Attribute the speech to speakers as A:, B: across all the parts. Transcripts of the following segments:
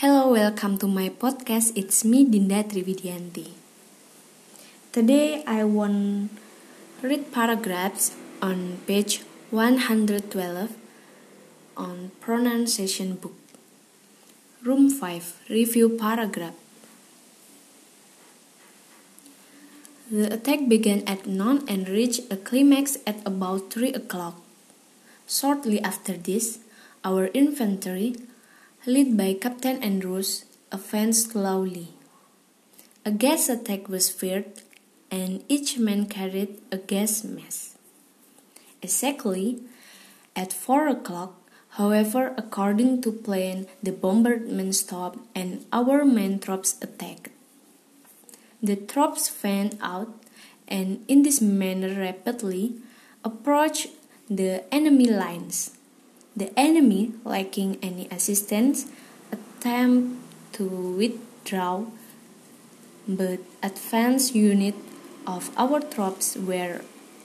A: Hello, welcome to my podcast. It's me, Dinda Trividianti. Today, I want read paragraphs on page 112 on pronunciation book. Room 5, review paragraph. The attack began at noon and reached a climax at about 3 o'clock. Shortly after this, our infantry led by Captain Andrews, advanced slowly. A gas attack was feared, and each man carried a gas mask. Exactly at four o'clock, however, according to plan, the bombardment stopped and our main troops attacked. The troops fanned out and in this manner rapidly approached the enemy lines. The enemy, lacking any assistance, attempted to withdraw, but advance units of our troops were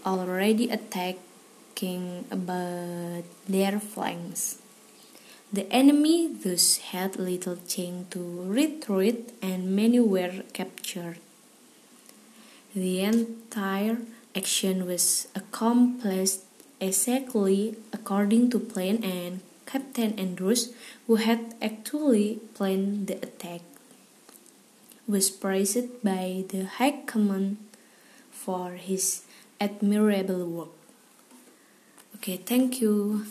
A: already attacking about their flanks. The enemy thus had little chance to retreat and many were captured. The entire action was accomplished exactly according to plan and Captain Andrews, who had actually planned the attack, was praised by the High Command for his admirable work. Okay, thank you.